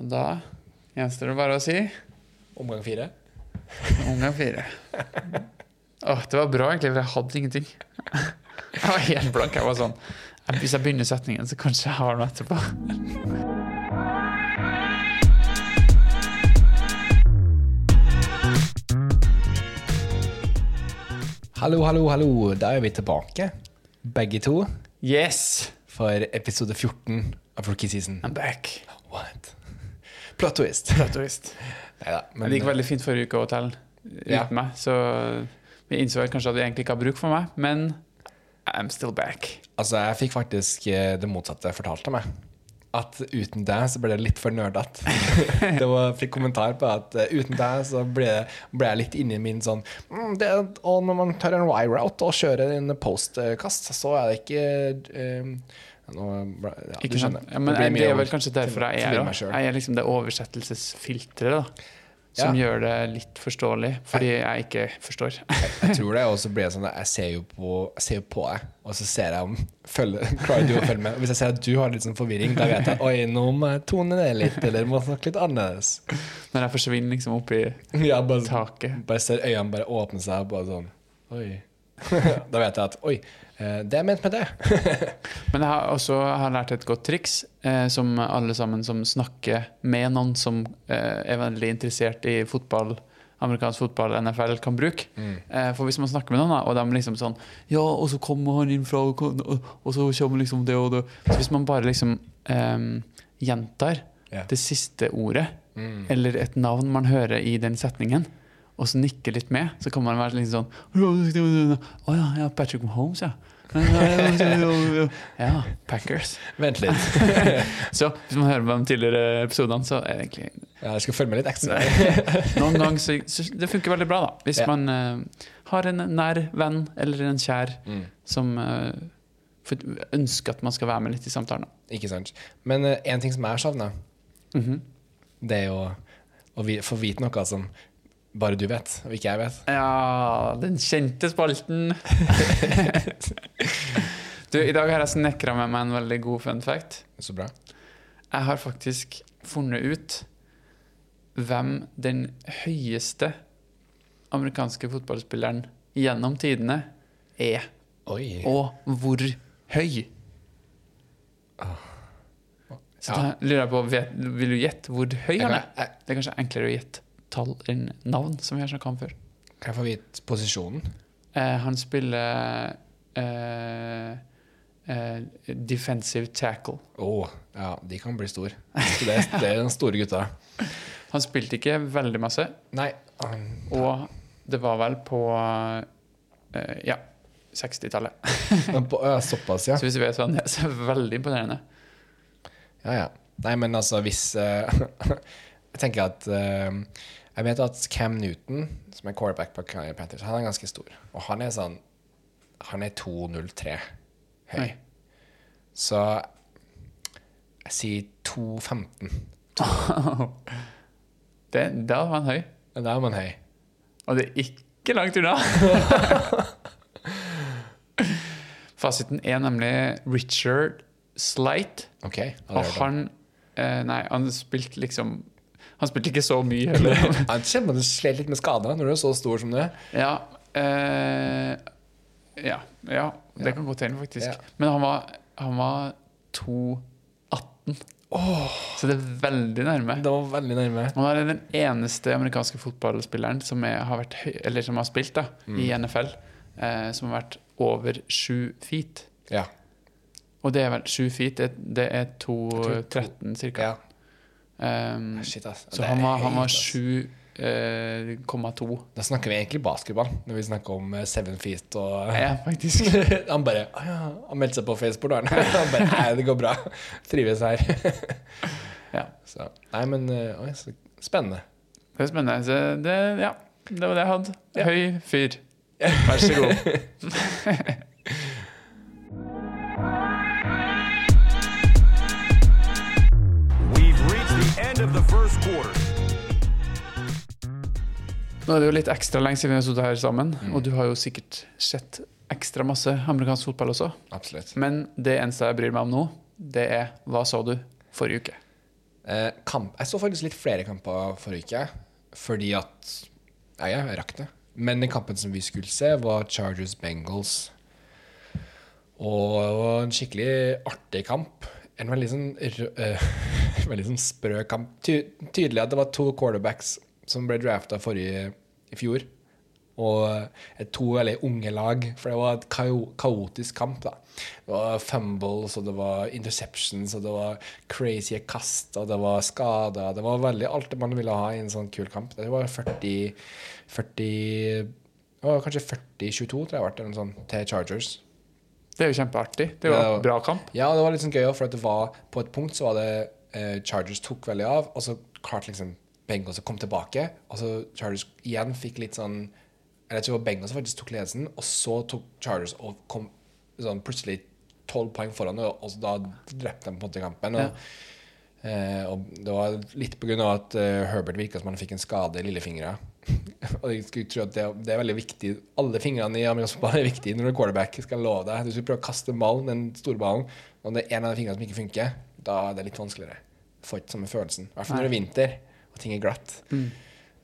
Og da gjenstår det bare å si Omgang fire. omgang fire. Åh, det var bra, egentlig, for jeg hadde ingenting. Jeg var helt blank. Jeg var sånn Hvis jeg begynner setningen, så kanskje jeg har noe etterpå. Hallo, hallo, hallo. Da er vi tilbake, begge to, Yes! for episode 14 av Rookie Season. I'm back. What? Plot Platoist. Neida, Men det gikk veldig fint forrige uke å telle uten Ja. meg, så vi innså kanskje at vi egentlig ikke har bruk for meg, men I'm still back. Altså, jeg fikk faktisk eh, det motsatte jeg fortalte meg. At uten deg så ble det litt for nerdete. jeg fikk kommentar på at eh, uten deg så ble, ble jeg litt inni min sånn mm, det, Og når man tar en Y-route og kjører en postkast, så er det ikke eh, nå, ble- ja, du skjønner. Ja, men det er vel kanskje derfor jeg er her. Jeg er liksom det oversettelsesfilteret som Ja. gjør det litt forståelig, fordi jeg ikke forstår. Jeg tror det, og så blir det sånn jeg ser jo på, jeg ser på deg, og så ser jeg om følger, klarer du å følge med. Hvis jeg ser at du har litt sånn forvirring, da vet jeg oi, nå må jeg tone ned litt, eller må snakke litt annerledes. Når jeg forsvinner liksom i Ja, bare, taket. bare ser øynene bare åpne seg, bare sånn Oi. da vet jeg at oi, eh, det er ment med det. Men jeg har også har lært et godt triks, eh, som alle sammen som snakker med noen som eh, er veldig interessert i fotball, amerikansk fotball, NFL, kan bruke. Eh, for hvis man snakker med noen, og de liksom sånn Ja, og så kommer han inn fra Og, og, så kommer liksom det og det Så hvis man bare liksom eh, gjentar yeah. det siste ordet, Mm. eller et navn man hører i den setningen, og så nikker litt med, så kan man være litt sånn Å ja, ja, Patrick Mahomes, ja. Ja, Packers. Vent litt. Så hvis man hører på de tidligere episodene, så er det egentlig Ja, jeg skal følge med litt ekstra. Noen ganger så, så Det funker veldig bra, da. Hvis Ja. man uh, har en nær venn eller en kjær Mm. som uh, ønsker at man skal være med litt i samtalen. Ikke sant. Men eh, en ting som jeg har savna, -hmm. det er jo å vi- få vite noe som bare du vet, og ikke jeg vet. Ja, den kjente spalten. du, I dag har jeg snekra med meg en veldig god fun fact. Så bra. Jeg har faktisk funnet ut hvem den høyeste amerikanske fotballspilleren gjennom tidene er. Oi. Og hvor høy. Så da lurer jeg på, vet, Vil du gjette hvor høy han er? Det er kanskje enklere å gjette tall enn navn, som vi har snakka om før. kan jeg få vite posisjonen? Eh, han spiller eh, eh, defensive tackle. Å, ja, de kan bli store. Det, det er den store gutta. Han spilte ikke veldig masse, Nei. Um, og det var vel på eh, ja, 60-tallet. men på, ja, såpass, ja. Så hvis vi er sånn, så er det veldig imponerende. ja, ja. Nei, men altså, hvis eh, Jeg tenker at eh, Jeg vet at Cam Newton, som er quarterback på Carolina Panthers, han er ganske stor. Og han er sånn Han er 2,03 høy. Nei. Så jeg sier 2,15. Det, da var han høy. Da er man høy. Og det er ikke langt unna. Fasiten er nemlig Richard Slight. OK? Og han eh, Nei, han spilte liksom Han spilte ikke så mye heller. Han kjenner du slet litt med skader når du er så stor som du er. ja, eh, ja, ja, det kan godt hende, faktisk. Ja. Men han var, han var 2,18. Så det er veldig nærme. Det var veldig nærme. Han er den eneste amerikanske fotballspilleren som, er, har, vært eller som har spilt da, i Mm. NFL, eh, som har vært over sju feet. Ja. Og det er vel sju feet, det, det er 2,13 ca. ja. Um, Shit, ass. så han var, han var høyt, ass. 7,2. Da snakker vi egentlig basketball, når vi snakker om eh, seven feet og Ja, faktisk. Han bare «Å ja, Han meldte seg på Facebook, da. Han bare Nei, det går bra. Trives her. Ja. Så, nei, men eh, Oi, så spennende. Det er spennende. Så det, ja, det var det jeg hadde. Ja. Høy fyr. Vær så god. Of the first quarter. Nå er det jo litt ekstra lenge siden vi har sittet her sammen, Mm. og du har jo sikkert sett ekstra masse amerikansk fotball også. Absolutt. Men det eneste jeg bryr meg om nå, det er hva så du forrige uke? Eh, kamp. Jeg så faktisk litt flere kamper forrige uke, fordi at ja, jeg rakk det. Men den kampen som vi skulle se, var Chargers Bengals. Og det var en skikkelig artig kamp. En veldig sånn, eh, veldig sånn sprø kamp. Ty tydelig at det var to quarterbacks som ble drafta forrige i fjor. Og to veldig unge lag, for det var et kaotisk kamp. da. Det var fumbles, og det var interceptions, og det var crazy kast, og det var skader. Det var veldig alt det man ville ha i en sånn kul kamp. Det var 40 40 det var Kanskje 40-22, tror jeg, ble, sånn, til Chargers. Det er jo kjempeartig. Det var- en bra kamp. Ja, det var litt sånn gøy også, for det var på et punkt så var det eh, Chargers tok veldig av, og så klarte liksom Bengals å komme tilbake, og så Chargers igjen fikk litt sånn Eller jeg tror det var Bengals faktisk tok ledelsen, og så tok Chargers og kom sånn plutselig tolv poeng foran, og, og da drepte de på en kampen. Og, eh, og det var litt på grunn av at eh, Herbert virka som han fikk en skade i lillefingra. og jeg skulle tro at det, det er veldig viktig Alle fingrene i amerikansk fotball er viktige når du er quarterback. Skal jeg love deg Du skal prøve å kaste ballen, den store ballen, og det er en av de fingrene som ikke funker, da er det litt vanskeligere. Får ikke samme følelsen. I hvert fall når det er vinter og ting er glatt.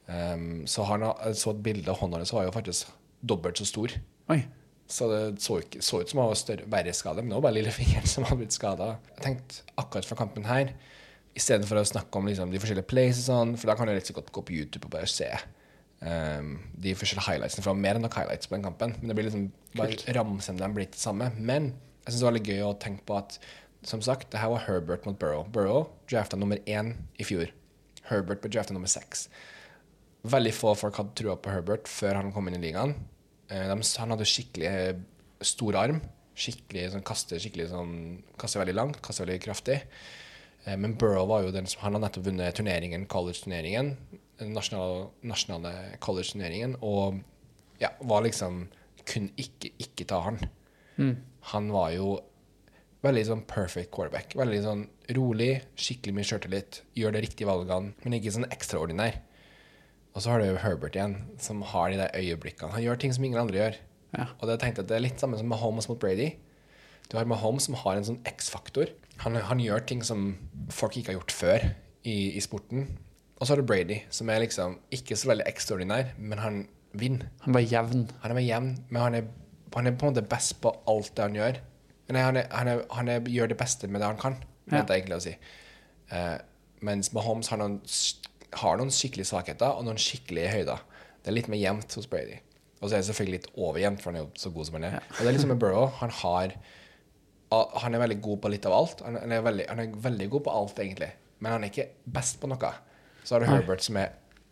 Um, så han så et bilde av hånda hans var jo faktisk dobbelt så stor. Oi. Så det så, ikke, så ut som han var større, verre skade, men det var bare lillefingeren som hadde blitt skada. Jeg tenkte akkurat fra kampen her, istedenfor å snakke om liksom, de forskjellige plays sånn, for da kan du rett og slett gå på YouTube og bare se um, de forskjellige highlightsene, for det var mer enn nok highlights på den kampen. Men det blir liksom bare ramsen de blir ikke det samme. Men jeg syns det var litt gøy å tenke på at som sagt, det her var Herbert mot Burrow. Burrow drafta nummer én i fjor. Herbert ble drafta nummer seks. Veldig få folk hadde trua på Herbert før han kom inn i ligaen. Eh, han hadde skikkelig eh, stor arm. Skikkelig sånn, kaster skikkelig sånn Kaster veldig langt, kaster veldig kraftig. Eh, men Burrow var jo den som Han har nettopp vunnet turneringen, college-turneringen. Den nasjonale, nasjonale college-turneringen. Og ja, var liksom Kunne ikke ikke ta han. Han var jo veldig sånn perfect quarterback. Veldig sånn rolig, skikkelig mye sjøltillit. Gjør de riktige valgene, men ikke sånn ekstraordinær. Og så har du Herbert igjen, som har de der øyeblikkene. Han gjør ting som ingen andre gjør. Ja. Og det tenkte jeg det er litt samme som med Holmes mot Brady. Du har Mahomes som har en sånn X-faktor. Han, han gjør ting som folk ikke har gjort før i, i sporten. Og så har du Brady, som er liksom ikke så veldig ekstraordinær, men han vinner. Han var jevn. Han er jevn, men han er, han er på en måte best på alt det han gjør. Nei, han, er, han, er, han er, gjør det beste med det han kan, Ja. mente jeg egentlig å si. Eh, mens Mahomes har noen, har noen skikkelige svakheter og noen skikkelige høyder. Det er litt mer jevnt hos Brady. Og så er det selvfølgelig litt overjevnt, for han er jo så god som han er. Og det er liksom med Burrow. Han har Han er veldig god på litt av alt. Han han er, veldig, han er veldig god på alt, egentlig. Men han er ikke best på noe. Så har du Herbert som er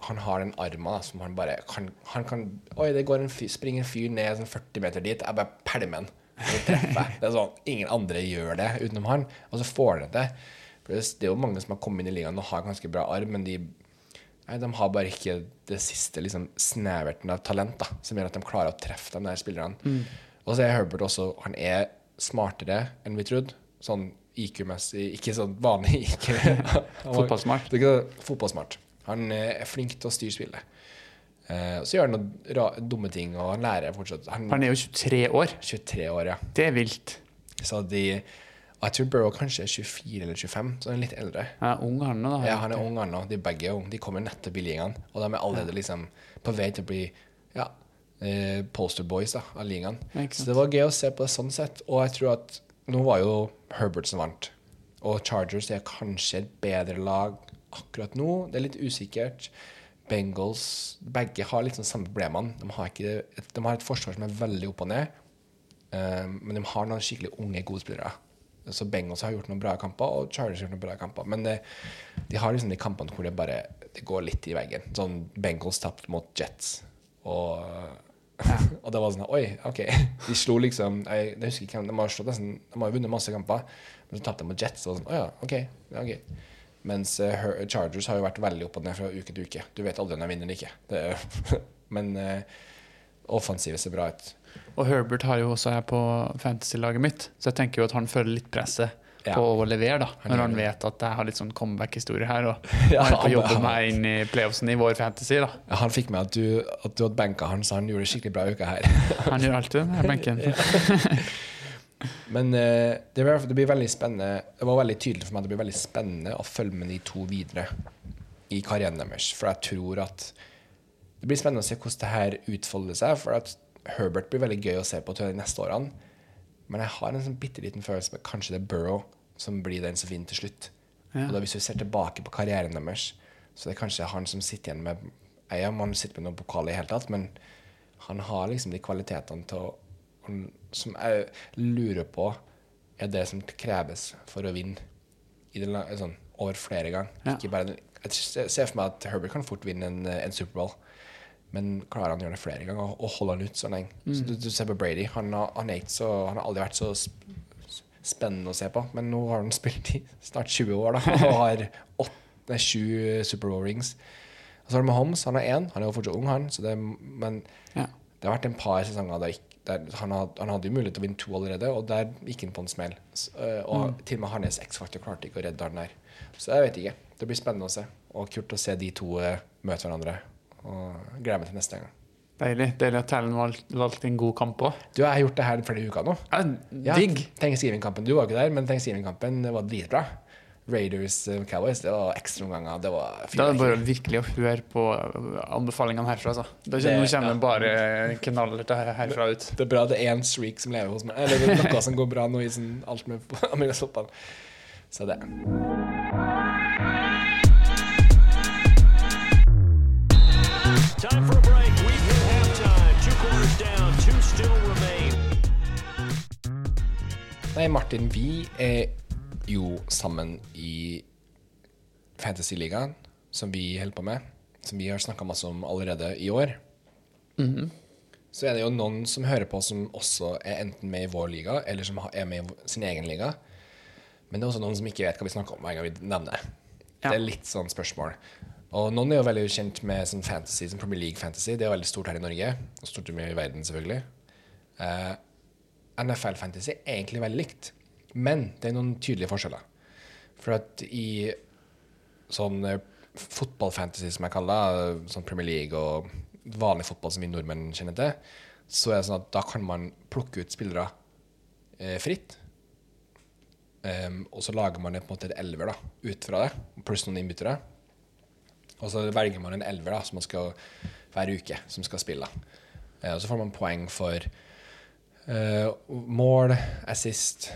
Han har den armen som han bare kan, Han kan Oi, det går en fyr, springer en fyr ned sånn 40 meter dit. Jeg bare pælmer han. Det er sånn, Ingen andre gjør det utenom han. Og så får de det. For Det er jo mange som har kommet inn i ligaen og har ganske bra arm, men de Nei, De har bare ikke det siste liksom, sneverten av talent da, som gjør at de klarer å treffe de der spillerne. Og så er Herbert også Han er smartere enn vi trodde. Sånn IQ-messig, ikke sånn vanlig IQ. Fotballsmart. Fotballsmart. Han eh, er flink til å styre spillet. Eh, så gjør han noen dumme ting, og han lærer fortsatt. Han Han er jo 23 år. 23 år, ja. Det er vilt. Så de Jeg tror Burrow kanskje er 24 eller 25, så han er litt eldre. Han er ung, han nå. da. Ja, han er ung han nå. De begge er unge. De kommer nettopp i ligaen. Og de er allerede liksom på vei til å bli ja, eh, poster boys da, av ligaen. Ja. Så det var gøy å se på det sånn sett. Og jeg tror at nå var jo Herbert som vant. Og Chargers er kanskje et bedre lag akkurat nå. Det er litt usikkert. Bengals Begge har litt sånn samme problemene. De har, ikke, de har et forsvar som er veldig opp og ned. Eh, men de har noen skikkelig unge, gode spillere. Så Bengals har gjort noen bra kamper, og Chargers har gjort noen bra kamper. Men det, de har liksom de kampene hvor det bare det går litt i veggen. Sånn Bengals tapte mot Jets, og, og det var sånn Oi, OK. De slo liksom jeg, jeg husker ikke De har slått De har vunnet masse kamper, men så tapte de mot Jets. Og sånn, Å ja, OK. Ja, ok. Mens eh, Chargers har jo vært veldig opp og ned fra uke til uke. Du vet aldri om de vinner eller ikke. Det, men uh, offensivet ser bra ut. Og Herbert har jo også her på fantasy-laget mitt, så jeg tenker jo at han føler litt presset Ja. på å levere, da. Når han vet at jeg har litt sånn comeback-historie her, og Ja, han han- jobbe meg inn i playoffsen i vår fantasy, da. Ja, han fikk med at du, at du hadde benka han, så han gjorde skikkelig bra uka her. Han gjør alltid den her benken. Men uh, det, blir, det blir veldig spennende Det var veldig tydelig for meg at det blir veldig spennende å følge med de to videre i karrieren deres. For jeg tror at det blir spennende å se hvordan det her utfolder seg. For at Herbert blir veldig gøy å se på til de neste årene. Men jeg har en sånn bitte liten følelse med kanskje det er Burrow som blir den som vinner til slutt. Ja. Og da Hvis vi ser tilbake på karrieren deres, så det er kanskje han som sitter igjen med Jeg om han sitter med noen pokal i hele tatt, men han har liksom de kvalitetene til å Som jeg lurer på er det som kreves for å vinne i det, sånn, over flere ganger. Ja. Ikke bare, jeg ser for meg at Herbert kan fort vinne en, en Superbowl. Men klarer han å gjøre det flere ganger og- og holde han ut så lenge? Så du, du ser på Brady. Han har, han, ikke så, han har aldri vært så spennende å se på. Men nå har han spilt i snart 20 år da, og har åtte, sju Superbowl rings. Og så har du Mahomes. Han har én. Han er jo fortsatt ung, han. Så det, men Ja. det har vært en par sesonger der, ikk- der han, had, han hadde jo mulighet til å vinne to allerede, og der gikk han på en smell. S- og og til og med hans X-faktor klarte ikke å redde han der. Så jeg vet ikke. Det blir spennende å se. Og kult å se de to uh, møte hverandre. Og gleder meg til neste gang. Deilig. Deilig at Talon valgte valgt en god kamp òg. Du, jeg har gjort det her flere uker nå. Ja, Digg. Thanksgiving-kampen. Du var ikke der, men Thanksgiving-kampen var dritbra. Raiders øh, Cowboys, det var ekstraomganger. Det var Da er det bare virkelig å høre på anbefalingene herfra. Altså. Det- nå kommer ja. bare knaller herfra ut. Det er bra det er én streak som lever hos meg. Eller det er noe som går bra nå i sånn alt med amerikansk fotball. Så det. Time for a break. We've hit halftime. Two quarters down. Two still remain. Nei, Martin, vi er jo sammen i Fantasy-ligaen, som vi holder på med. Som vi har snakka masse om allerede i år. Så er det jo noen som hører på, som også er enten med i vår liga, eller som er med i sin egen liga. Men det er også noen som ikke vet hva vi snakker om hver gang vi nevner det. Ja. Det er litt sånn spørsmål. Og noen er jo veldig kjent med sånn fantasy, som Premier League Fantasy. Det er veldig stort her i Norge, og stort mye i verden, selvfølgelig. Uh, NFL Fantasy er egentlig veldig likt, men det er noen tydelige forskjeller. For at i sånn eh, fotballfantasy, som jeg kaller det, sånn Premier League og vanlig fotball som vi nordmenn kjenner til, så er det sånn at da kan man plukke ut spillere eh, fritt. Um, og så lager man på en måte et elver da, ut fra det, pluss noen innbyttere. Og så velger man en elver da, som man skal hver uke, som skal spille. Uh, og så får man poeng for uh, mål, assist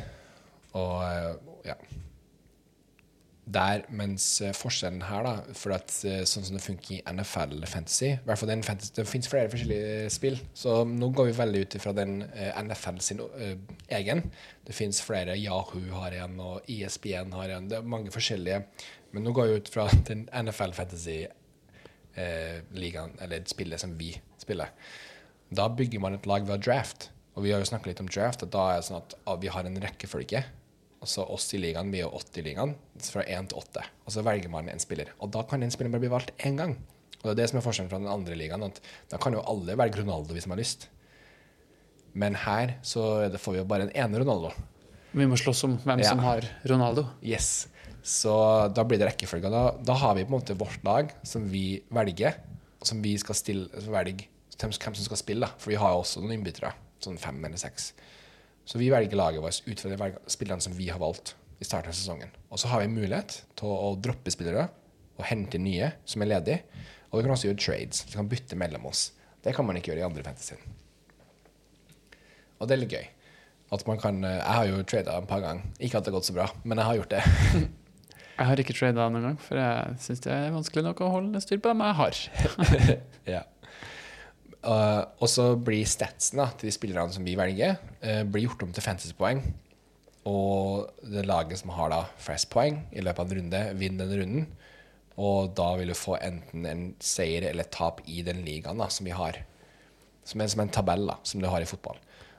og eh, ja. Der, mens eh, forskjellen her, da, for at eh, sånn som det funker i NFL Fantasy hvert fall den fantasy, Det finnes flere forskjellige spill, så nå går vi veldig ut ifra den NFL sin uh, egen. Det finnes flere. Yahoo har en, og ESPN har en. Det er mange forskjellige. Men nå går vi ut fra den NFL Fantasy-ligaen, eller spillet som vi spiller. Da bygger man et lag ved draft. Og vi har jo snakka litt om draft, og da er det sånn at ah, vi har en rekkefølge. Altså oss i ligaen, vi er åtte i ligaen, fra én til åtte. Og så velger man en spiller. Og da kan den spilleren bare bli valgt én gang. Og det er det som er forskjellen fra den andre ligaen. At da kan jo alle velge Ronaldo hvis de har lyst. Men her så får vi jo bare en ene Ronaldo. Vi må slåss om hvem Ja. som har Ronaldo. Yes. Så da blir det rekkefølge. Da, da har vi på en måte vårt lag som vi velger, som vi skal stille, velge hvem, hvem som skal spille. da. For vi har jo også noen innbyttere, sånn fem eller seks. Så vi velger laget vårt ut fra de spillerne som vi har valgt i starten av sesongen. Og så har vi mulighet til å, å droppe spillere og hente nye som er ledige. Og vi kan også gjøre trades. Vi kan bytte mellom oss. Det kan man ikke gjøre i andre fantasy. Og det er litt gøy. At man kan, eh, jeg har jo trada et par ganger. Ikke at det har gått så bra, men jeg har gjort det. Jeg har ikke trada noen gang, for jeg syns det er vanskelig nok å holde styr på dem jeg har. Ja. Uh, og så blir statsen til de spillerne som vi velger, uh, blir gjort om til fantasypoeng. Og det laget som har da flest poeng i løpet av en runde, vinner den runden. Og da vil du få enten en seier eller et tap i den ligaen da, som vi har. Som en, som en tabell da, som du har i fotball.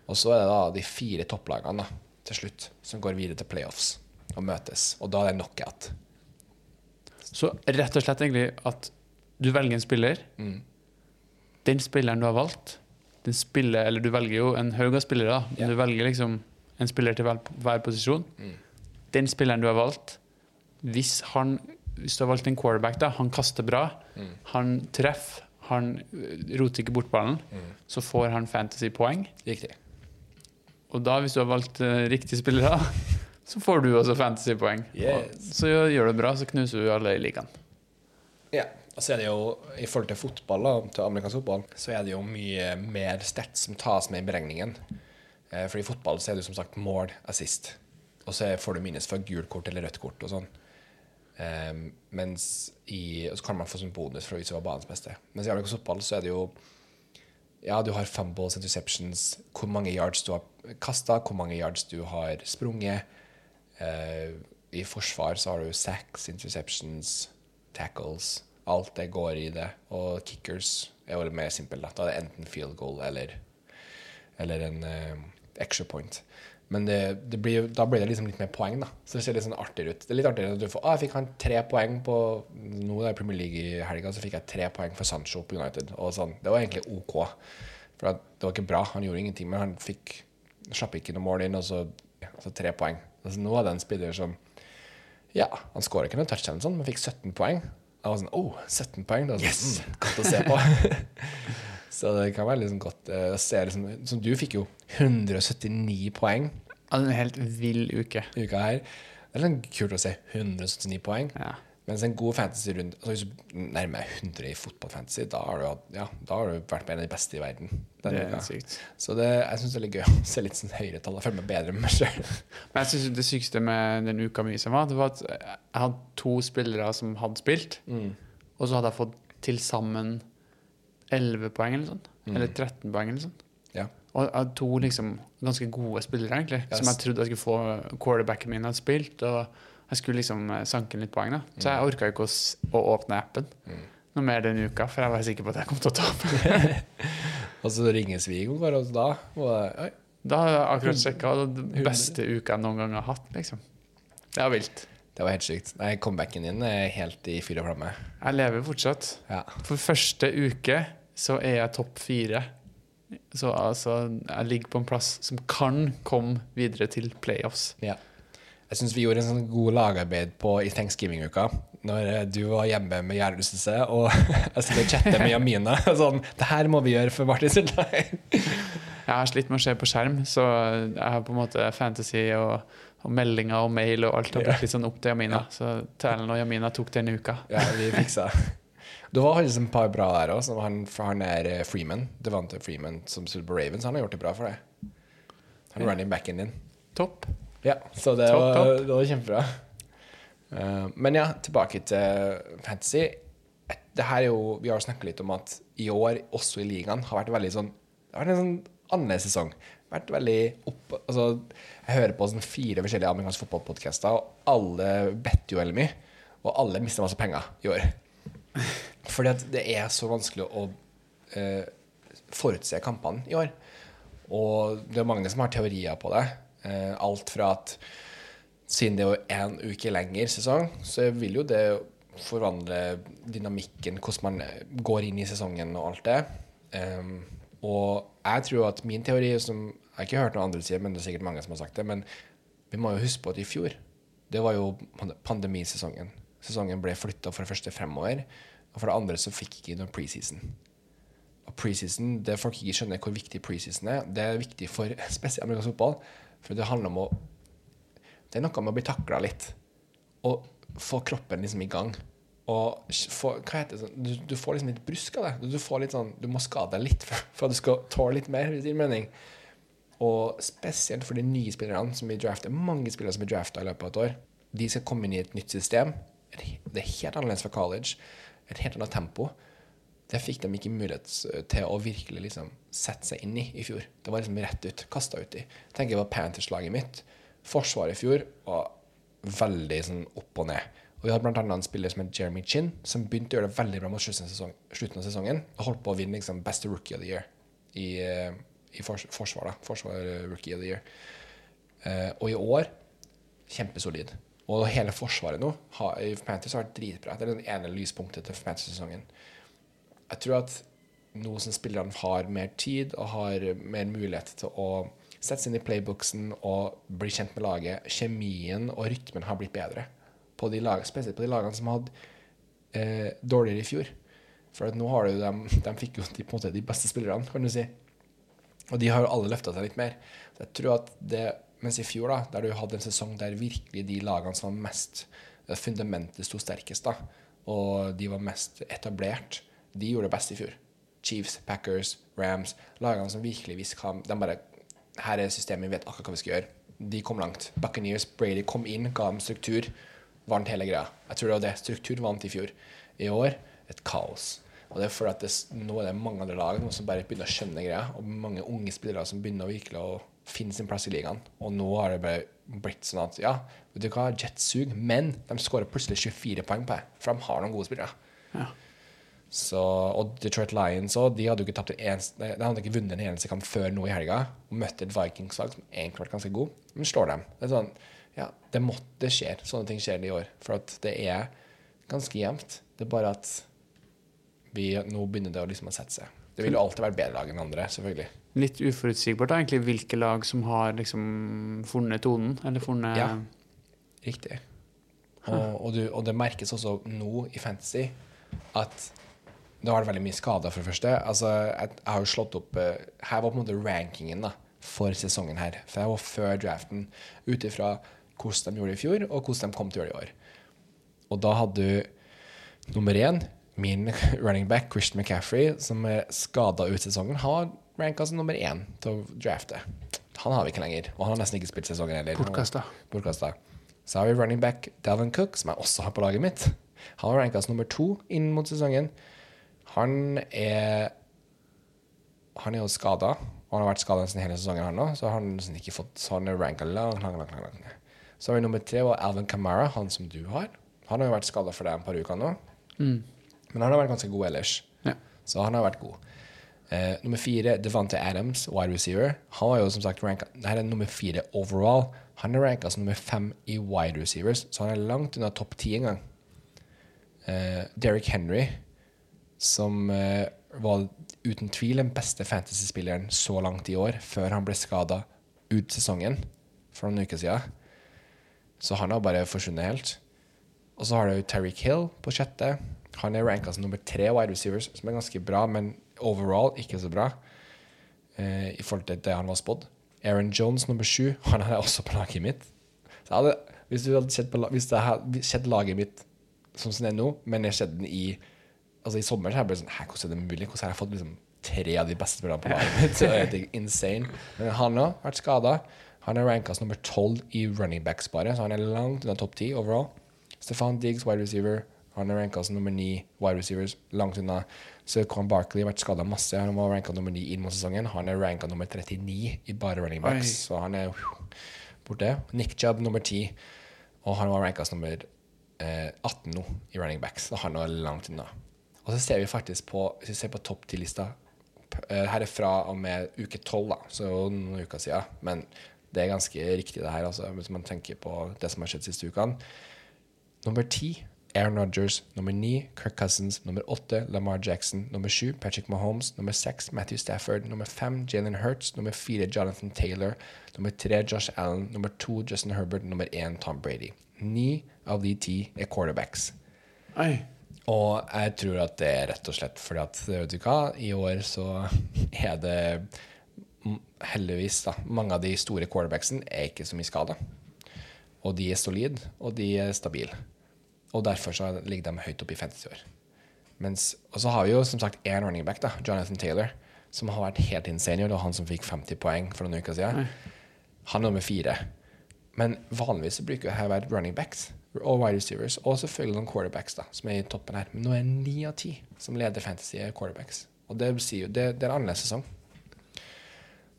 Og så er det da de fire topplagene da, til slutt som går videre til playoffs og møtes. Og da er det knockout. Så rett og slett egentlig at du velger en spiller. Mm. Den spilleren du har valgt, den spiller, eller du velger jo en haug av spillere, men Ja. du velger liksom en spiller til hver, hver posisjon. Mm. Den spilleren du har valgt, hvis, han, hvis du har valgt en quarterback, da, han kaster bra, Mm. han treffer, han roter ikke bort ballen, så får han fantasy-poeng. Riktig. Og da, hvis du har valgt riktig riktige spillere, så får du også fantasypoeng. Yes. Og Så gjør du det bra, så knuser du alle i ligaen. Ja. Så er det jo, i forhold til fotball, da, til amerikansk fotball, så er det jo mye mer stats som tas med i beregningen. Eh, for i fotball så er det jo som sagt mål, assist. Og så får du minus for gult kort eller rødt kort og sånn. Eh, mens i, så kan man få sånn bonus for å vise hva banens beste. Mens i amerikansk fotball så er det jo Ja, du har fumbles, interceptions, hvor mange yards du har kasta, hvor mange yards du har sprunget. Eh, I forsvar så har du sacks, interceptions, tackles. Alt det går i det. Og kickers er jo mer simpelt. Da Da er det enten field goal eller, eller en uh, extra point. Men det, det blir, da blir det liksom litt mer poeng, da. Så det ser litt sånn artigere ut. Det er litt artigere at du får ah, jeg fikk han tre poeng på Nå er i Premier League i helga, så fikk jeg tre poeng for Sancho på United. Og sånn. Det var egentlig OK. For det var ikke bra. Han gjorde ingenting, men han fikk slapp ikke noe mål inn, og så, så tre poeng. Altså, nå er det en spiller som Ja, han skåra ikke noen touchdown, sånn, men fikk 17 poeng. Jeg var sånn Oh, 17 poeng! Det var sånn, mm, godt å se på. så det kan være liksom godt eh, å se liksom, Som du fikk jo 179 poeng Altså, en helt vill uke. uka her. Det er litt kult å se 179 poeng. Ja. Mens en god fantasy-runde altså Hvis du nærmer deg 100 i fotballfantasy, da ja, da har du vært en av de beste i verden. Det er uka. sykt. Så det, jeg syns det er litt gøy å se litt sånn høyere tall. Jeg føler meg bedre med meg sjøl. Men jeg synes det sykeste med den uka mi som var, det var at jeg hadde to spillere som hadde spilt, Mm. og så hadde jeg fått til sammen 11 poeng eller sånn. Mm. Eller 13 poeng eller sånn. Ja. Og jeg hadde to liksom ganske gode spillere, egentlig, Yes. som jeg trodde jeg skulle få quarterbacken min hadde spilt, og jeg skulle liksom eh, sanke inn litt poeng, da. Så Mm. jeg orka ikke å, å åpne appen noe mer den uka, for jeg var sikker på at jeg kom til å tape. Og så ringer svigermor, og da og. Da har jeg akkurat sjekka den beste uka jeg noen gang har hatt, liksom. Det var vilt. Det var helt sykt. Nei, Comebacken din er helt i fyr og flamme. Jeg lever fortsatt. Ja. For første uke så er jeg topp fire. Så altså, jeg ligger på en plass som kan komme videre til playoffs. ja. Jeg syns vi gjorde en sånn god lagarbeid på i thanksgiving-uka. Når eh, du var hjemme med hjernerystelse, og jeg skulle chatte med Jamina. Sånn Det her må vi gjøre for Martin Sundlein. Jeg har slitt med å se på skjerm, så jeg har på en måte fantasy og, og meldinger og mail og alt har blitt litt sånn opp til Jamina. Så Tælen og Jamina tok denne uka. Ja, vi fiksa. Det var faktisk et par bra der òg. Han, han er eh, Freeman. Devante Freeman som spiller på Ravens. Han har gjort det bra for deg. Han er running backen din. Topp. Ja, så det, top, var, top. det var kjempebra. Uh, men ja, tilbake til fantasy. Et- Det her er jo, Vi har snakket litt om at i år, også i ligaen, har vært veldig sånn Det har vært en sånn annerledes sesong. Vært veldig opp, altså, Jeg hører på sånn fire forskjellige amerikanske fotballpodcaster, og alle better jo veldig mye. Og alle mister masse penger i år. Fordi at det er så vanskelig å uh, forutse kampene i år. Og det er mange som har teorier på det. Eh, alt fra at siden det er én uke lenger sesong, så vil jo det forvandle dynamikken, hvordan man går inn i sesongen og alt det. Um, og jeg tror at min teori, som jeg har ikke hørt noen andre si, men det er sikkert mange som har sagt det, men vi må jo huske på at i fjor, det var jo pandemisesongen. Sesongen ble flytta for det første fremover, og for det andre så fikk ikke noe preseason. Og preseason, det folk ikke skjønner hvor viktig preseason er, det er viktig for spesielt amerikansk fotball. For det handler om å Det er noe med å bli takla litt. Og få kroppen liksom i gang. Og få, hva heter det, sånn, du, du får liksom litt brusk av det. Du, du, får litt sånn, du må skade deg litt for, at du skal tåle litt mer, hvis det gir mening. Og spesielt for de nye spillerne som blir drafta. Mange spillere som blir drafta i løpet av et år. De skal komme inn i et nytt system. Det er helt annerledes fra college. Et helt annet tempo. Det fikk de ikke mulighet til å virkelig liksom sette seg inn i i fjor. Det var liksom rett ut. Kasta uti. Tenker jeg var Panthers-laget mitt. Forsvaret i fjor var veldig sånn opp og ned. Og Vi blant annet en spiller som het Jeremy Chin, som begynte å gjøre det veldig bra mot slutten av, sesongen. Og holdt på å vinne liksom Best Rookie of the Year i, eh, i fors forsvar. da. Forsvar eh, Rookie of the Year. Uh, og i år kjempesolid. Og hele forsvaret nå har, i Panthers har vært dritbra. Det er den ene lyspunktet til Panthers-sesongen. Jeg tror at nå som spillerne har mer tid og har mer mulighet til å sette seg inn i playbooksen og bli kjent med laget, kjemien og rytmen har blitt bedre. På de lag, spesielt på de lagene som hadde eh, dårligere i fjor. For at nå har du dem, de fikk jo de, på en måte de beste spillerne, kan du si. Og de har jo alle løfta seg litt mer. Så jeg tror at det, Mens i fjor, da, der du hadde en sesong der virkelig de lagene som var mest eh, Fundamentet sto sterkest, da, og de var mest etablert, de gjorde det best i fjor. Chiefs, Packers, Rams. Lagene som virkelig visste hva De bare Her er systemet, vi vet akkurat hva vi skal gjøre. De kom langt. Buccaneers, Brady kom inn, ga dem struktur. Vant hele greia. Jeg tror det var det. Struktur vant i fjor. I år et kaos. Og det er fordi at det, nå er det mange andre lag som bare begynner å skjønne greia, og mange unge spillere som begynner å virkelig å finne sin plass i ligaen. Og nå har det bare blitt sånn at ja, vet du hva, Jets suger, men de skårer plutselig 24 poeng på det, for de har noen gode spillere. Ja. Så, og Detroit Lions også, de hadde jo ikke eneste De hadde ikke vunnet en eneste kamp før nå i helga. Og møtte et Vikings-lag som egentlig var ganske god, men slår dem. Det er sånn, ja, det måtte skje. Sånne ting skjer i år. For at det er ganske jevnt. Det er bare at vi, nå begynner det å liksom å sette seg. Det vil jo alltid være bedre lag enn andre, selvfølgelig. Litt uforutsigbart da, egentlig hvilke lag som har liksom funnet tonen, eller funnet Ja. Riktig. Og, og, du, og det merkes også nå i Fantasy at det har vært veldig mye skader, for det første. Altså, jeg, jeg har jo slått opp uh, Her var på en måte rankingen da, for sesongen her. For jeg var før draften ut ifra hvordan de gjorde det i fjor, og hvordan de kom til å gjøre det i år. Og da hadde du nummer én, min running back Christian McCaffrey, som er skada ut sesongen, har ranka som nummer én til å drafte. Han har vi ikke lenger, og han har nesten ikke spilt sesongen heller. Bortkasta. Så har vi running back Dalvin Cook, som jeg også har på laget mitt. Han var ranka som nummer to inn mot sesongen. Han er Han er jo skada, og han har vært skada nesten hele sesongen, han òg, så han har ikke fått Så han er ranka langt, langt, langt, langt. Så har vi nummer tre, var Alvin Kamara, han som du har. Han har jo vært skada for deg et par uker nå, men han har vært ganske god ellers. Ja. Så han har vært god. Uh, nummer fire, Devante Adams, wide receiver. Han var jo som sagt ranka Dette er nummer fire overall. Han er ranka som nummer fem i wide receivers, så han er langt unna topp ti engang. Uh, Derrick Henry, som eh, var uten tvil den beste fantasy-spilleren så langt i år, før han ble skada ut sesongen for noen uker siden. Så han har bare forsvunnet helt. Og så har du Tariq Hill på sjette. Han er ranka som nummer tre wide receivers, som er ganske bra, men overall ikke så bra eh, i forhold til det han var spådd. Aaron Jones nummer sju, han har jeg også på laget mitt. Hadde, hvis du hadde sett, på, hvis det hadde sett laget mitt som det er nå, men jeg sett den i Altså i sommer så er jeg bare sånn Hæ, hvordan er det mulig? Hvordan har jeg fått liksom tre av de beste spillerne på laget mitt? Så er det insane. Men han òg vært skada. Han er ranka som nummer tolv i running backs bare, så han er langt unna topp ti overall. Stefan Diggs, wide receiver. Han er ranka som nummer ni wide receivers, langt unna. Saquon Barkley har vært skada masse. Han var ranka nummer ni inn mot sesongen. Han er ranka nummer 39 i bare running backs, Oi. så han er borte. Nick Chubb nummer 10, og han var ranka som nummer eh, 18 nå i running backs, så han er langt unna. Og så ser vi faktisk på Hvis vi ser på topp 10-lista eh, Her er fra og med uke 12, da, så noen uker siden. Men det er ganske riktig, det her, altså, hvis man tenker på det som har skjedd siste ukene. Nummer ti Aaron Rodgers. Nummer ni Kirk Cousins. Nummer åtte Lamar Jackson. Nummer sju Patrick Mahomes. Nummer seks Matthew Stafford. Nummer fem Jalen Hurts. Nummer fire Jonathan Taylor. Nummer tre Josh Allen. Nummer to Justin Herbert. Nummer én Tom Brady. Ni av de ti er quarterbacks. Oi. Og jeg tror at det er rett og slett fordi at vet du hva, i år så er det heldigvis da, mange av de store quarterbacksen er ikke så mye skada. Og de er solide, og de er stabile. Og derfor så ligger de høyt oppe i fantasy i år. Mens, og så har vi jo som sagt én running back, da, Jonathan Taylor, som har vært helt insane senior, og Det var han som fikk 50 poeng for noen uker siden. Han er nummer fire. Men vanligvis så bruker det her å være running backs og wide receivers, og selvfølgelig noen quarterbacks da, som er i toppen her. Men nå er ni av ti som leder fantasy er quarterbacks. Og det sier jo, det, det er en annerledes sesong.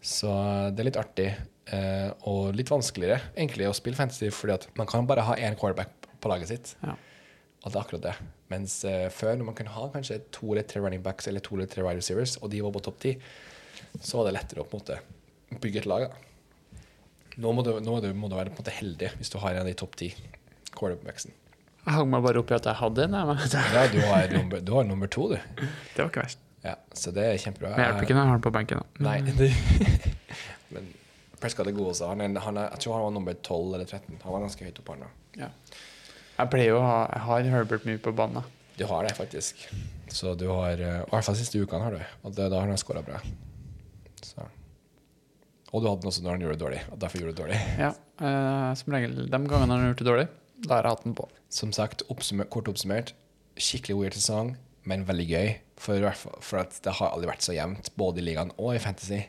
Så det er litt artig, eh, og litt vanskeligere egentlig å spille fantasy, fordi at man kan bare ha én quarterback på laget sitt. Ja. Og det er akkurat det. Mens eh, før, når man kunne ha kanskje to eller tre running backs eller to eller tre wide receivers, og de var på topp ti, så var det lettere å på en måte bygge et lag. Da. Nå, må du, nå må du, må du være på en måte heldig hvis du har en av de topp ti quarterbacksen. Jeg hang meg bare opp i at jeg hadde en. Ja, du har nummer, du har nummer to, du. det var ikke verst. Ja, så det er kjempebra. Men hjelper ikke når jeg har den på benken. da. Nei, det, men Prescott er god også. Han er, han er, jeg tror han var nummer 12 eller 13. Han var ganske høyt oppe, da. Ja. Jeg pleier å ha Jeg har Herbert mye på banen. Du har det, faktisk. Så du har eh, I hvert fall siste ukene har du. Og det, da har han skåra bra. Så. Og du hadde den også når han gjorde det dårlig. Og derfor gjorde du det dårlig. Ja, eh, som regel de gangene han har gjort det dårlig, da har jeg hatt den på. Som sagt, oppsummer, kort oppsummert, skikkelig weird sesong, men veldig gøy. For, i hvert fall- for at det har aldri vært så jevnt, både i ligaen og i Fantasy.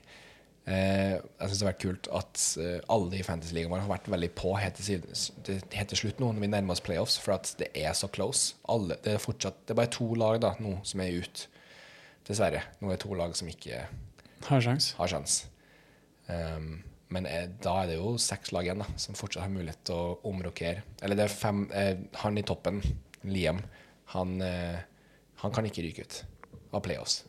Eh, jeg syns det har vært kult at eh, alle i Fantasy-ligaen vår har vært veldig på helt til, siden- helt til slutt nå, når vi nærmer oss playoffs, for at det er så close. Alle, det, er fortsatt, det er bare to lag da, nå som er ute. Dessverre. Nå er det to lag som ikke Har sjans. har sjans. Um, men eh, da er det jo seks lag igjen da, som fortsatt har mulighet til å omrokere. Eller det er fem eh, Han i toppen, Liam, han, eh, han kan ikke ryke ut av playoffs.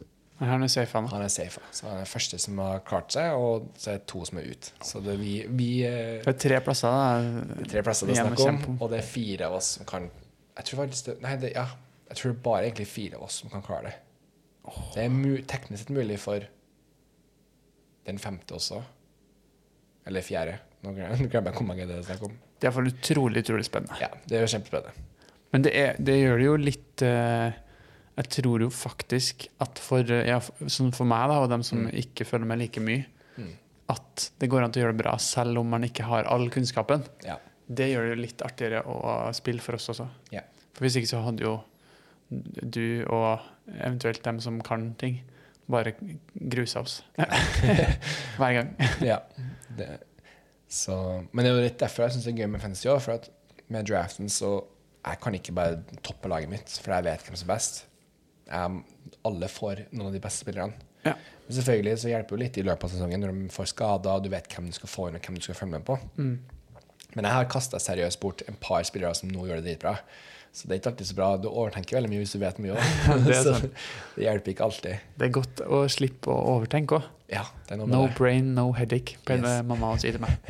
Han er safe, han. Han er safe. Så han er den første som har klart seg, og så er det to som er ute. Så det vi, vi eh, Det er tre plasser. Da. det er tre plasser det er snakk om, og det er fire av oss som kan Jeg tror faktisk det, Nei, det, ja. Jeg tror det er bare egentlig fire av oss som kan klare det. Det er teknisk sett mulig for den femte også. Eller fjerde. Nå glemmer jeg hvor mange det er snakk om. Det er iallfall utrolig, utrolig spennende. Ja, det er kjempespennende. Men det, er, det gjør det jo litt uh, Jeg tror jo faktisk at for, eh, ja, sånn for meg da, og dem som Mm. ikke følger med like mye, Mm. at det går an til å gjøre det bra selv om man ikke har all kunnskapen. Ja. Det gjør det jo litt artigere å spille for oss også. Ja. For hvis ikke så hadde jo du og eventuelt dem som kan ting, bare grusa oss hver gang. ja. Det, så, men det er jo litt derfor jeg syns det er gøy med fantasy òg. For at med draften så Jeg kan ikke bare toppe laget mitt, for jeg vet hvem som er best. Jeg, alle får noen av de beste spillerne. Ja. Men selvfølgelig så hjelper det litt i løpet av sesongen når de får skader, og du vet hvem du skal få inn, og hvem du skal følge med på. Mm. Men jeg har kasta seriøst bort en par spillere som nå gjør det dritbra. Så det er ikke alltid så bra. Du overtenker veldig mye hvis du vet mye òg. Det det hjelper ikke alltid. Det er godt å slippe å overtenke òg. Ja, No det. brain, no headache, pleide Yes. mamma å si til meg.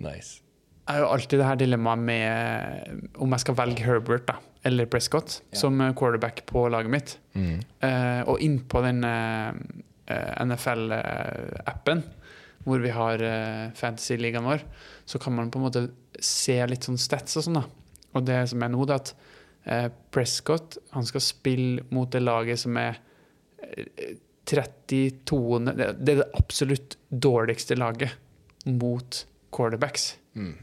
Nice. Jeg har jo alltid det her dilemmaet med om jeg skal velge Herbert da, eller Prescott Ja. som quarterback på laget mitt. Mm. Uh, og innpå den uh, NFL-appen, hvor vi har uh, fantasy-ligaen vår, så kan man på en måte se litt sånn stats og sånn. da. Og det som er nå, det er at eh, Prescott han skal spille mot det laget som er eh, 32 Det det er det absolutt dårligste laget mot quarterbacks. Mm.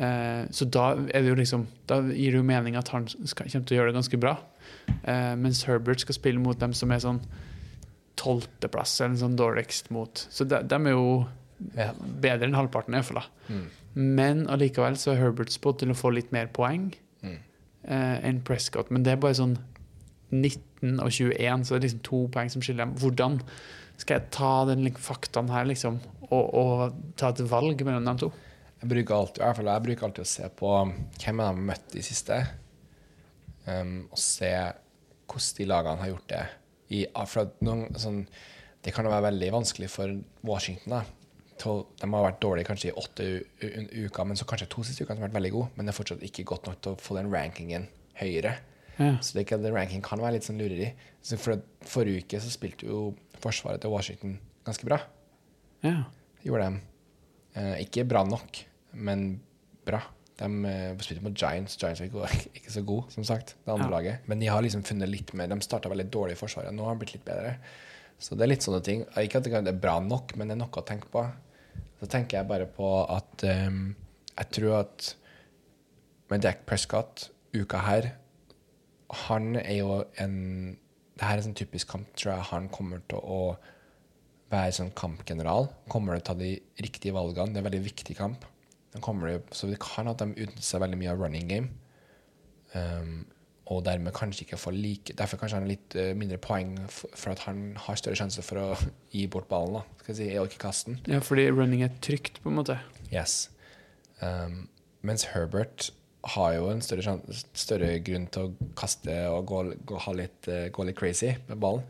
Eh, så da er det jo liksom Da gir det jo mening at han skal, kommer til å gjøre det ganske bra. Eh, mens Herbert skal spille mot dem som er sånn tolvteplass, eller sånn dårligst mot. Så de, de er jo. Bedre enn halvparten, iallfall. Mm. Men allikevel så er Herbert spådd til å få litt mer poeng Mm. eh, enn Prescott. Men det er bare sånn 19 og 21, så det er liksom to poeng som skiller dem. Hvordan skal jeg ta den faktaen her, liksom, og, og ta et valg mellom de to? Jeg bruker alltid, i hvert fall jeg bruker alltid å se på hvem jeg har møtt i siste, um, og se hvordan de lagene har gjort det. I, noen, sånn, det kan jo være veldig vanskelig for Washington. da. Til, de har vært dårlige kanskje i åtte uker, men så kanskje to siste ukene har vært veldig gode. Men det er fortsatt ikke godt nok til å få den rankingen høyere. Ja. Så det ikke den ranking kan være litt sånn lureri. Så for Forrige uke så spilte jo forsvaret til Washington ganske bra. ja. Gjorde de. Eh, ikke bra nok, men bra. De eh, spilte mot Giants. Giants var ikke, ikke så gode, som sagt. det andre Ja. laget. Men de har liksom funnet litt mer De starta veldig dårlig i Forsvaret. Nå har de blitt litt bedre. Så det er litt sånne ting. Ikke at det er bra nok, men det er noe å tenke på. Så tenker jeg bare på at um, Jeg tror at med Dak Prescott uka her Han er jo en Det her er sånn typisk kamp, tror jeg han kommer til å være sånn kampgeneral. Kommer til å ta de riktige valgene. Det er en veldig viktig kamp. Den kommer så det kan at de utnytter seg veldig mye av running game. Um, og dermed kanskje ikke får like Derfor kanskje han har litt eh, mindre poeng for, at han har større sjanse for å gi bort ballen. da Skal jeg si, og ikke kaste den. ja, fordi running er trygt, på en måte. Yes. Um, mens Herbert har jo en større, større grunn til å kaste og gå, gå, ha litt, eh, gå litt crazy med ballen.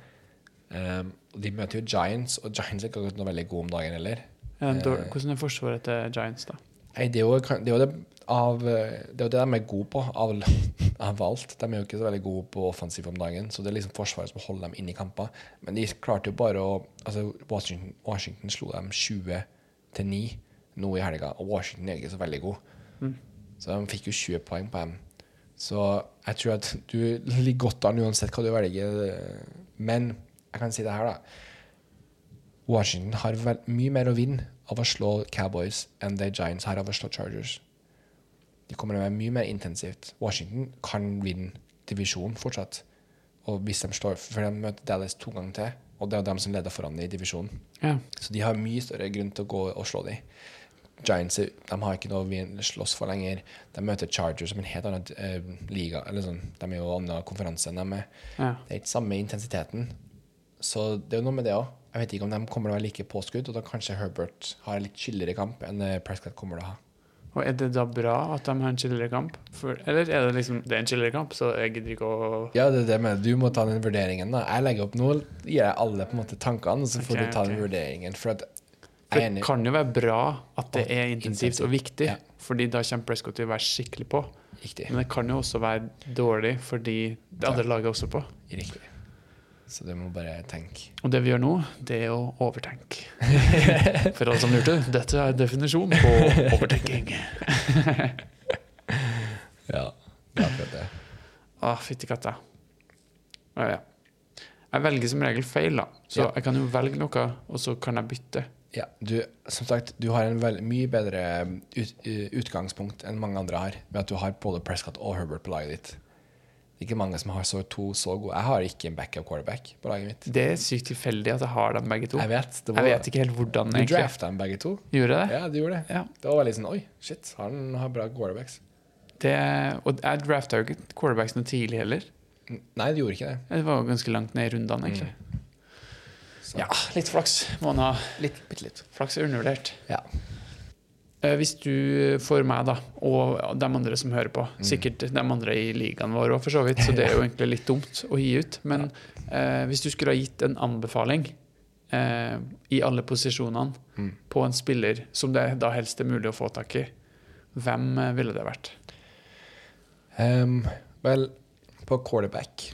Um, og de møter jo Giants, og Giants er ikke noe veldig god om dagen heller. Ja, Eh. hvordan er forsvaret til Giants, da? Nei, det er jo, det, er jo det, av, eh, det er jo det de er gode på, av, av alt. De er jo ikke så veldig gode på offensiv om dagen, så det er liksom Forsvaret som holder dem inne i kamper. Men de klarte jo bare å altså Washington, Washington slo dem 20 til 9 nå i helga, og Washington er ikke så veldig god. Så de fikk jo 20 poeng på dem. Så jeg tror at du ligger godt an uansett hva du velger. Men jeg kan si det her, da. Washington har mye mer å vinne av å slå Cowboys enn The Giants har av å slå Chargers. De kommer til å være mye mer intensivt. Washington kan vinne divisjonen fortsatt. Og hvis de står, For de møter Dallas to ganger til, og det er dem som leder foran i divisjonen. Ja. Så de har mye større grunn til å gå og slå dem. Giants de har ikke noe å slåss for lenger. De møter Chargers som en helt annen uh, liga. Eller sånn. De er jo en annen konferanse enn dem er. Ja. Det er ikke samme intensiteten. Så det er jo noe med det òg. Jeg vet ikke om de kommer til å være like påskudd, og da kanskje Herbert har en litt chillere kamp enn Prescott kommer til å ha. Og er det da bra at de har en chillere kamp? For, eller er det liksom Det er en chillere kamp, så jeg gidder ikke å Ja, det er det med Du må ta den vurderingen. da Jeg legger opp nå, gir jeg alle på en måte tankene, og så får okay, du ta den vurderingen. For at For det kan jo være bra at det er intensivt og viktig, Ja. fordi da kommer Prescott til å være skikkelig på. Riktig. Men det kan jo også være dårlig fordi det andre laget er også på. Riktig. Så du må bare tenke. Og det vi gjør nå, det er å overtenke. For alle som lurte, dette er definisjonen på overtenking. Ja, det er akkurat det. Å, fytti katta. Ja, ja. Jeg velger som regel feil, da. Så Ja. jeg kan jo velge noe, og så kan jeg bytte. Ja, du, som sagt, du har en vel, mye bedre ut, uh, utgangspunkt enn mange andre har, ved at du har både Prescott og Herbert på laget ditt. Det er ikke mange som har så, to så gode Jeg har ikke en backup quarterback på laget mitt. Det er sykt tilfeldig at jeg har dem begge to. Jeg vet. Det Jeg vet ikke helt hvordan, Du egentlig. drafta dem begge to. Gjorde det? Ja, du gjorde det. Ja. Det var veldig sånn Oi, shit, han har bra quarterbacks. det og jeg drafta jo ikke quarterbacks noe tidlig heller. Nei, du gjorde ikke det. Det var jo ganske langt ned i rundene, egentlig. Mm. Ja, litt flaks må man ha. Litt, bitte litt. Flaks er undervurdert. Ja. Eh, Hvis du får meg, da, og de andre som hører på, sikkert de andre i ligaen vår òg, for så vidt, så det er jo egentlig litt dumt å gi ut, men eh, hvis du skulle ha gitt en anbefaling eh, i alle posisjonene på en spiller som det da helst er mulig å få tak i, hvem eh, ville det vært? Um, vel, på quarterback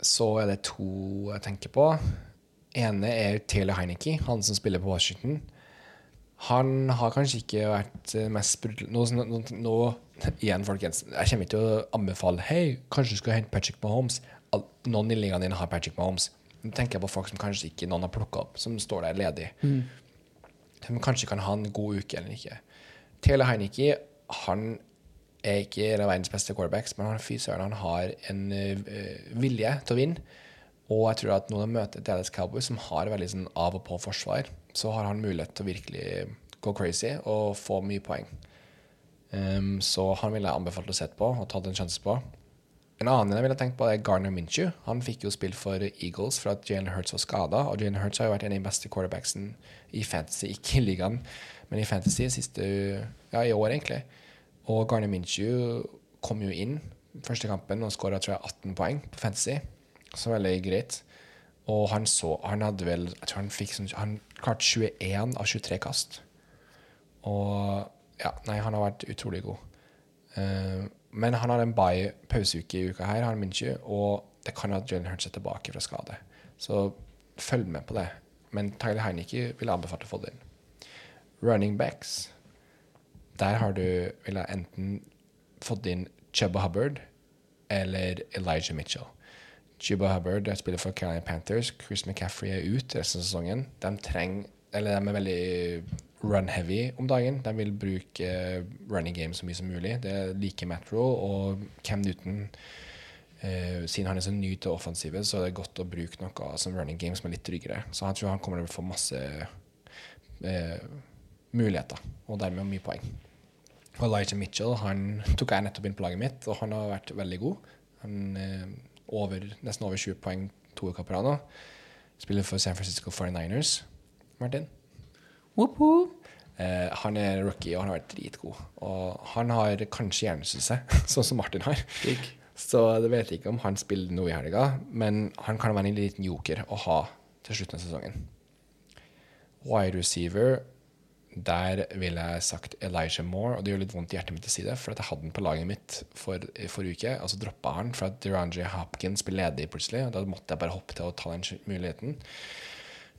så er det to jeg tenker på. ene er Taylor Heineke, han som spiller på Washington. Han har kanskje ikke vært eh, mest nå, nå, nå, igjen, folkens, jeg kommer ikke til å anbefale Hei, kanskje du skal hente Patrick Mahomes. Noen i ligaen din har Patrick Mahomes. Nå tenker jeg på folk som kanskje ikke noen har plukka opp, som står der ledig. Som kanskje kan ha en god uke eller ikke. Tele Heineke han er ikke en av verdens beste quarterbacks, men han, fy søren, han har en uh, vilje til å vinne. Og jeg tror at når de møter Dallas Cowboys, som har veldig sånn av og på forsvar, så har han mulighet til å virkelig gå crazy og få mye poeng. Um, så han ville jeg anbefalt å sette på og tatt en sjanse på. En annen jeg ville tenkt på, er Garner Minchu. Han fikk jo spill for Eagles for at Jalen Hurts var skada. Og Jalen Hurts har jo vært en av de beste quarterbacksen i fantasy, ikke i ligaen, men i fantasy siste, ja, i år, egentlig. Og Garner Minchu kom jo inn første kampen og skåra 18 poeng på fantasy. Så veldig greit. Og han så Han hadde vel Jeg tror han fikk sånn Han klarte 21 av 23 kast. Og ja, nei, han har vært utrolig god. Uh, men han har en bye pauseuke i uka her, han Minchu, og det kan at Jalen Hurts er tilbake fra skade. Så følg med på det. Men Tyler Heineke vil anbefale å få det inn. Running backs. Der har du ville jeg enten fått inn Chubba Hubbard eller Elijah Mitchell. Chubba Hubbard der spiller for Carolina Panthers. Chris McCaffrey er ut resten av sesongen. De Eller de er veldig run-heavy om dagen. De vil bruke eh, running game så mye som mulig. Det liker Matt Rowe og Cam Newton. Eh, siden han er så ny til offensivet, så er det godt å bruke noe som running game som er litt tryggere. Så jeg tror han kommer til å få masse eh, muligheter, og dermed mye poeng. Og Elijah Mitchell han tok jeg nettopp inn på laget mitt, og han har vært veldig god. Han eh, over, nesten over 20 poeng to uker på rad nå. Spiller for San Francisco 49ers. Martin. Woop woop. Eh, han er rookie, og han har vært dritgod. Og han har kanskje hjernesuse, sånn som Martin har. Digg. Så det vet jeg ikke om han spiller noe i helga, men han kan være en liten joker å ha til slutten av sesongen. Wide receiver, der ville jeg sagt Elijah Moore, og det gjør litt vondt i hjertet mitt å si det, for jeg hadde den på laget mitt for, forrige uke, og så droppa han for at DeRandre Hopkins ble ledig plutselig, og da måtte jeg bare hoppe til å ta den muligheten.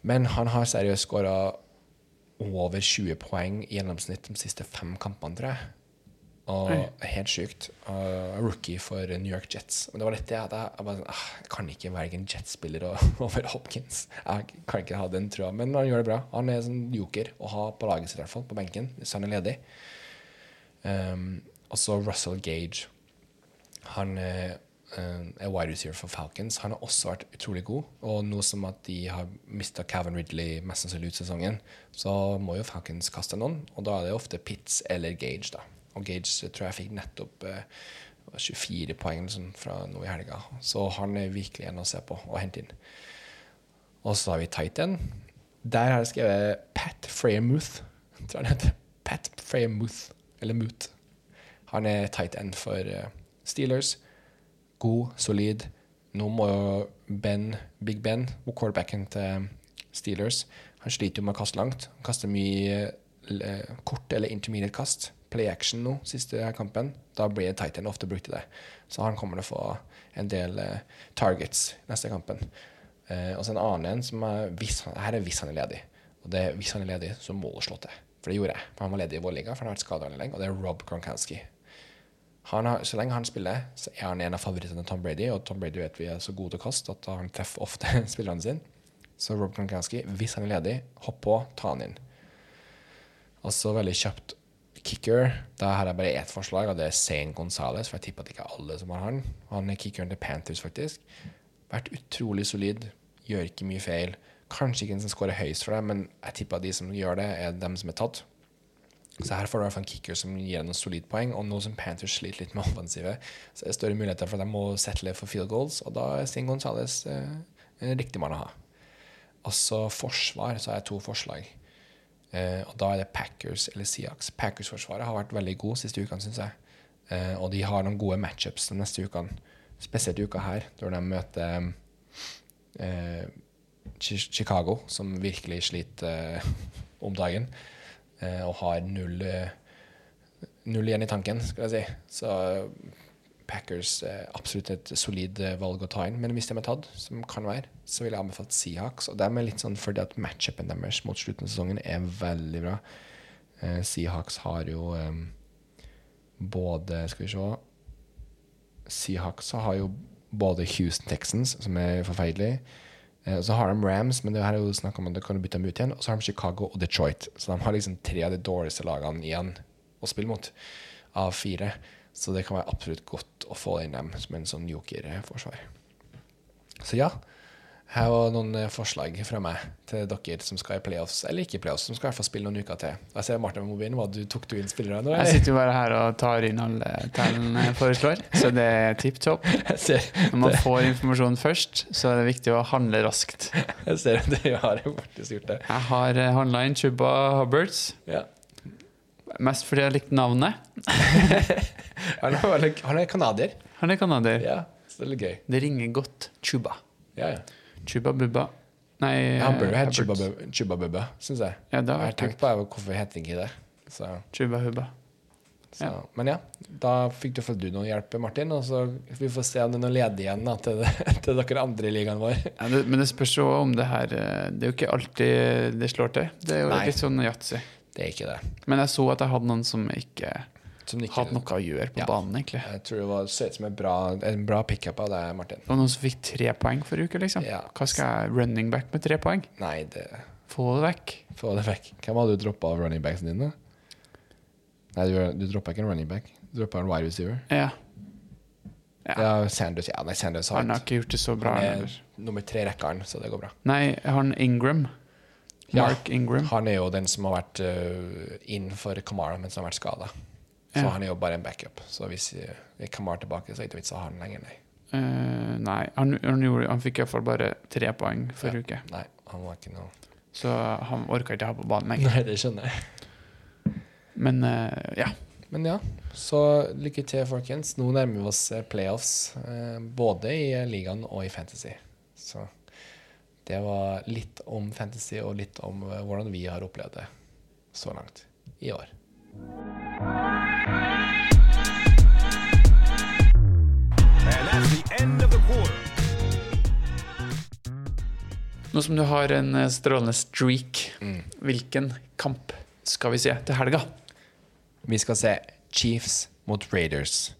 Men han har seriøst skåra over 20 poeng i gjennomsnitt de siste fem kampene, tror jeg. Og Oi. helt sjukt. Uh, rookie for New York Jets. Men det var litt det at jeg, jeg bare sånn, ah, jeg kan ikke velge en Jets-spiller over Hopkins. Jeg kan ikke ha den trua. Men han gjør det bra. Han er en joker å ha på laget sitt, i hvert fall. På benken, hvis han er ledig. Um, og så Russell Gage. Han er, eh, er wide receiver for Falcons. Han har også vært utrolig god. Og nå som at de har mista Calvin Ridley mest sannsynlig ut sesongen, så må jo Falcons kaste noen. Og da er det ofte Pitts eller Gage, da. Og Gage tror jeg fikk nettopp eh, 24 poeng liksom, fra nå i helga. Så han er virkelig en å se på og hente inn. Og så har vi Titan. Der har jeg skrevet Pat Framouth. Tror han heter. Pat Framouth, Eller Moot. Han er tight end for eh, Steelers. God, solid. Nå må jo Ben, Big Ben, quarterbacken til Steelers Han sliter jo med å kaste langt. Han kaster mye eh, kort eller intermediate kast. Play action nå, siste kampen. Da blir Titan ofte brukt i det. Så han kommer til å få en del uh, targets neste kampen. Uh, og så en annen en som er hvis han, Her er hvis han er ledig. Og det, hvis han er ledig, så må du slå til. For det gjorde jeg. For han var ledig i vår liga, for han har vært skada lenge. Og det er Rob Gronkowski. Har, så lenge han spiller, så er han en av favorittene til Tom Brady. Og Tom Brady vet vi er så god til å kaste at han treffer ofte spillerne sine. Så Rob Gronkowski, hvis han er ledig, hopp på, ta han inn. Og så veldig kjapt kicker. Da har jeg bare ett forslag, og det er Zane Gonzales. For jeg tipper at ikke alle som har han. Han er kickeren til Panthers, faktisk. Vært utrolig solid. Gjør ikke mye feil. Kanskje ikke den som skårer høyest for deg, men jeg tipper at de som gjør det, er dem som er tatt. Så her får du i hvert fall en kicker som gir noen solid poeng. Og nå som Panthers sliter litt med offensivet, så er det større muligheter for at de må settle for field goals, og da er Zane Gonzales eh, en riktig mann å ha. Også forsvar, så har jeg to forslag. Eh, og da er det Packers eller Seahawks. Packers-forsvaret har vært veldig god siste ukene, syns jeg. Eh, og de har noen gode matchups de neste ukene. Spesielt uka her, når de møter eh, Chicago, som virkelig sliter om dagen. Og har null, null igjen i tanken, skal jeg si. Så Packers er absolutt et solid eh, valg å ta inn. Men hvis de er tatt, som kan være, så vil jeg anbefale Seahawks. Og de er litt sånn fordi at matchupen deres mot slutten av sesongen er veldig bra. Eh, Seahawks har jo eh, både Skal vi se Seahawks har jo både Houston Texans, som er forferdelig. Eh, og så har de Rams, men det her er jo snakk om at de kan bytte dem ut igjen. Og så har de Chicago og Detroit. Så de har liksom tre av de dårligste lagene igjen å spille mot av fire. Så det kan være absolutt godt å få inn dem som en sånn jokerforsvar. Så ja, her var noen eh, forslag fra meg til dere som skal i playoffs, eller ikke i playoffs, som skal i hvert fall spille noen uker til. Jeg ser Martin med mobilen. Hva, du tok du inn spillere nå? Jeg sitter jo bare her og tar inn alle tallene jeg foreslår, så det er tipp topp. Når man får informasjon først, så er det viktig å handle raskt. jeg ser at du har faktisk gjort det. Jeg har handla inn Chuba Hubbards, Ja. Mest fordi jeg likte navnet. Han er, han er canadier. Han er canadier. Ja, så det er litt gøy. Det ringer godt. Chuba. Ja, ja. Chuba Bubba. Nei, Han burde jo Chuba, Chuba Bubba- syns jeg. Ja, det Jeg har har tenkt på jeg, hvorfor heter ikke det. Så, Chuba Hubba. så. Ja. Men ja, da fikk du, du noe hjelp, Martin. Og så vi får se om det er noe ledig igjen da, til, til dere andre i ligaen vår. Ja, det, men det spørs jo om det her eh, Det er jo ikke alltid det slår til. Det er jo Nei. litt sånn yatzy. Det er ikke det. Men jeg så at jeg hadde noen som ikke Som ikke, hadde noe å gjøre på Ja. banen, egentlig. Jeg tror det var så ut som en bra, en bra pickup av deg, Martin. Det var noen som fikk tre poeng forrige uke, liksom. Ja. Hva skal jeg running back med tre poeng? Nei, det Få det vekk. få det vekk. Hvem hadde du droppa av running backsen dine? Nei, du, du droppa ikke en running back. Du droppa en wide receiver. Ja. Ja. Ja, Sanders, ja, nei, Sanders har Han har ikke gjort det så bra. Han er nummer tre rekkeren, så det går bra. Nei, han Ingram. Mark Ingram. Han er jo den som har vært uh, inn for Kamara men som har vært skada. Så han er jo bare en backup. Så hvis uh, Kamara er tilbake, så er det ikke vits å ha han lenger, nei. Uh, nei, han, han, gjorde, han fikk iallfall bare tre poeng forrige uke. Nei, han var ikke noe Så han orka ikke ha på banen lenger. Nei, det skjønner jeg. Men uh, ja. Men ja, så lykke til, folkens. Nå nærmer vi oss playoffs, eh, både i ligaen og i Fantasy. Så det var litt om Fantasy og litt om eh, hvordan vi har opplevd det så langt i år. And that's the end of the quarter. Nå som du har en eh, strålende streak, Mm. hvilken kamp skal vi se til helga? Vi skal se Chiefs mot Raiders.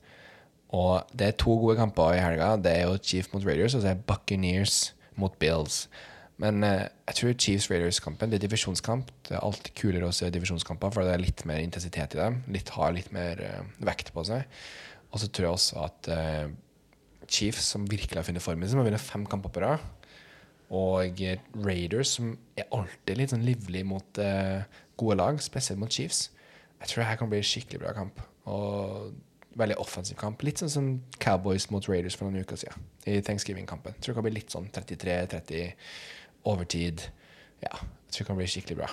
Og det er to gode kamper i helga. Det er jo Chiefs mot Raiders, og så er Buccaneers mot Bills. Men eh, jeg tror Chiefs-Raiders-kampen det er divisjonskamp. Det er alltid kulere å se divisjonskamper, for det er litt mer intensitet i dem. Litt, har litt mer eh, vekt på seg. Og så tror jeg også at eh, Chiefs, som virkelig har funnet formen sin, har vunnet fem kamper på rad. Og eh, Raiders, som er alltid litt sånn livlig mot eh, gode lag, spesielt mot Chiefs. Jeg tror her kan bli en skikkelig bra kamp. Og veldig offensiv kamp. Litt sånn som Cowboys mot Raiders for noen uker siden. I Thanksgiving-kampen. Tror det kan bli litt sånn 33-30 overtid. Ja, jeg tror det kan bli skikkelig bra.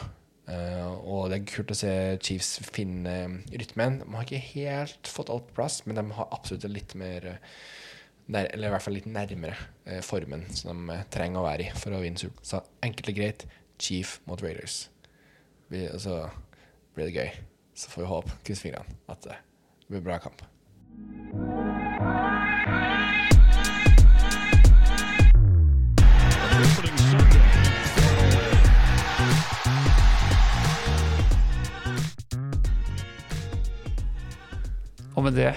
Uh, og det er kult å se Chiefs finne rytmen. De har ikke helt fått alt på plass, men de har absolutt litt mer eh, nær, Eller i hvert fall litt nærmere uh, formen som de trenger å være i for å vinne Super Så enkelt og greit Chief mot Raiders. Vi, og så blir det gøy. Så får vi håpe, krysse fingrene, at det blir bra kamp. Og med det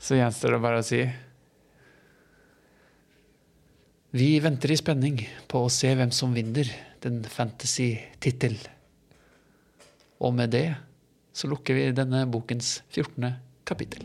så gjenstår det bare å si Vi venter i spenning på å se hvem som vinner den fantasy-tittel. Og med det så lukker vi denne bokens 14. kapittel.